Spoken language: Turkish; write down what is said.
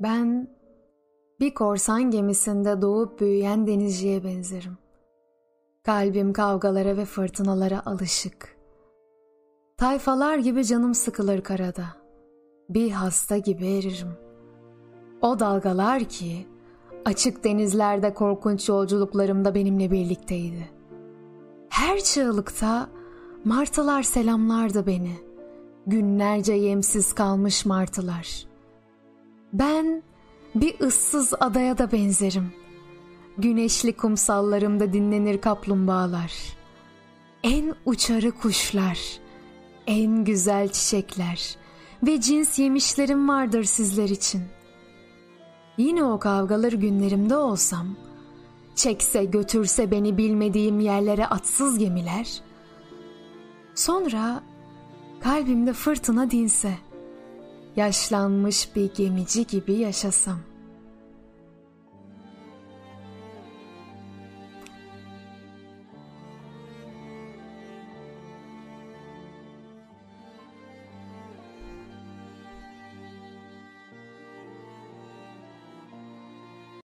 Ben bir korsan gemisinde doğup büyüyen denizciye benzerim. Kalbim kavgalara ve fırtınalara alışık. Tayfalar gibi canım sıkılır karada. Bir hasta gibi eririm. O dalgalar ki açık denizlerde korkunç yolculuklarımda benimle birlikteydi. Her çığlıkta martılar selamlardı beni. Günlerce yemsiz kalmış martılar. Ben bir ıssız adaya da benzerim. Güneşli kumsallarımda dinlenir kaplumbağalar. En uçarı kuşlar, en güzel çiçekler ve cins yemişlerim vardır sizler için. Yine o kavgaları günlerimde olsam, çekse götürse beni bilmediğim yerlere atsız gemiler, sonra kalbimde fırtına dinse, yaşlanmış bir gemici gibi yaşasam.''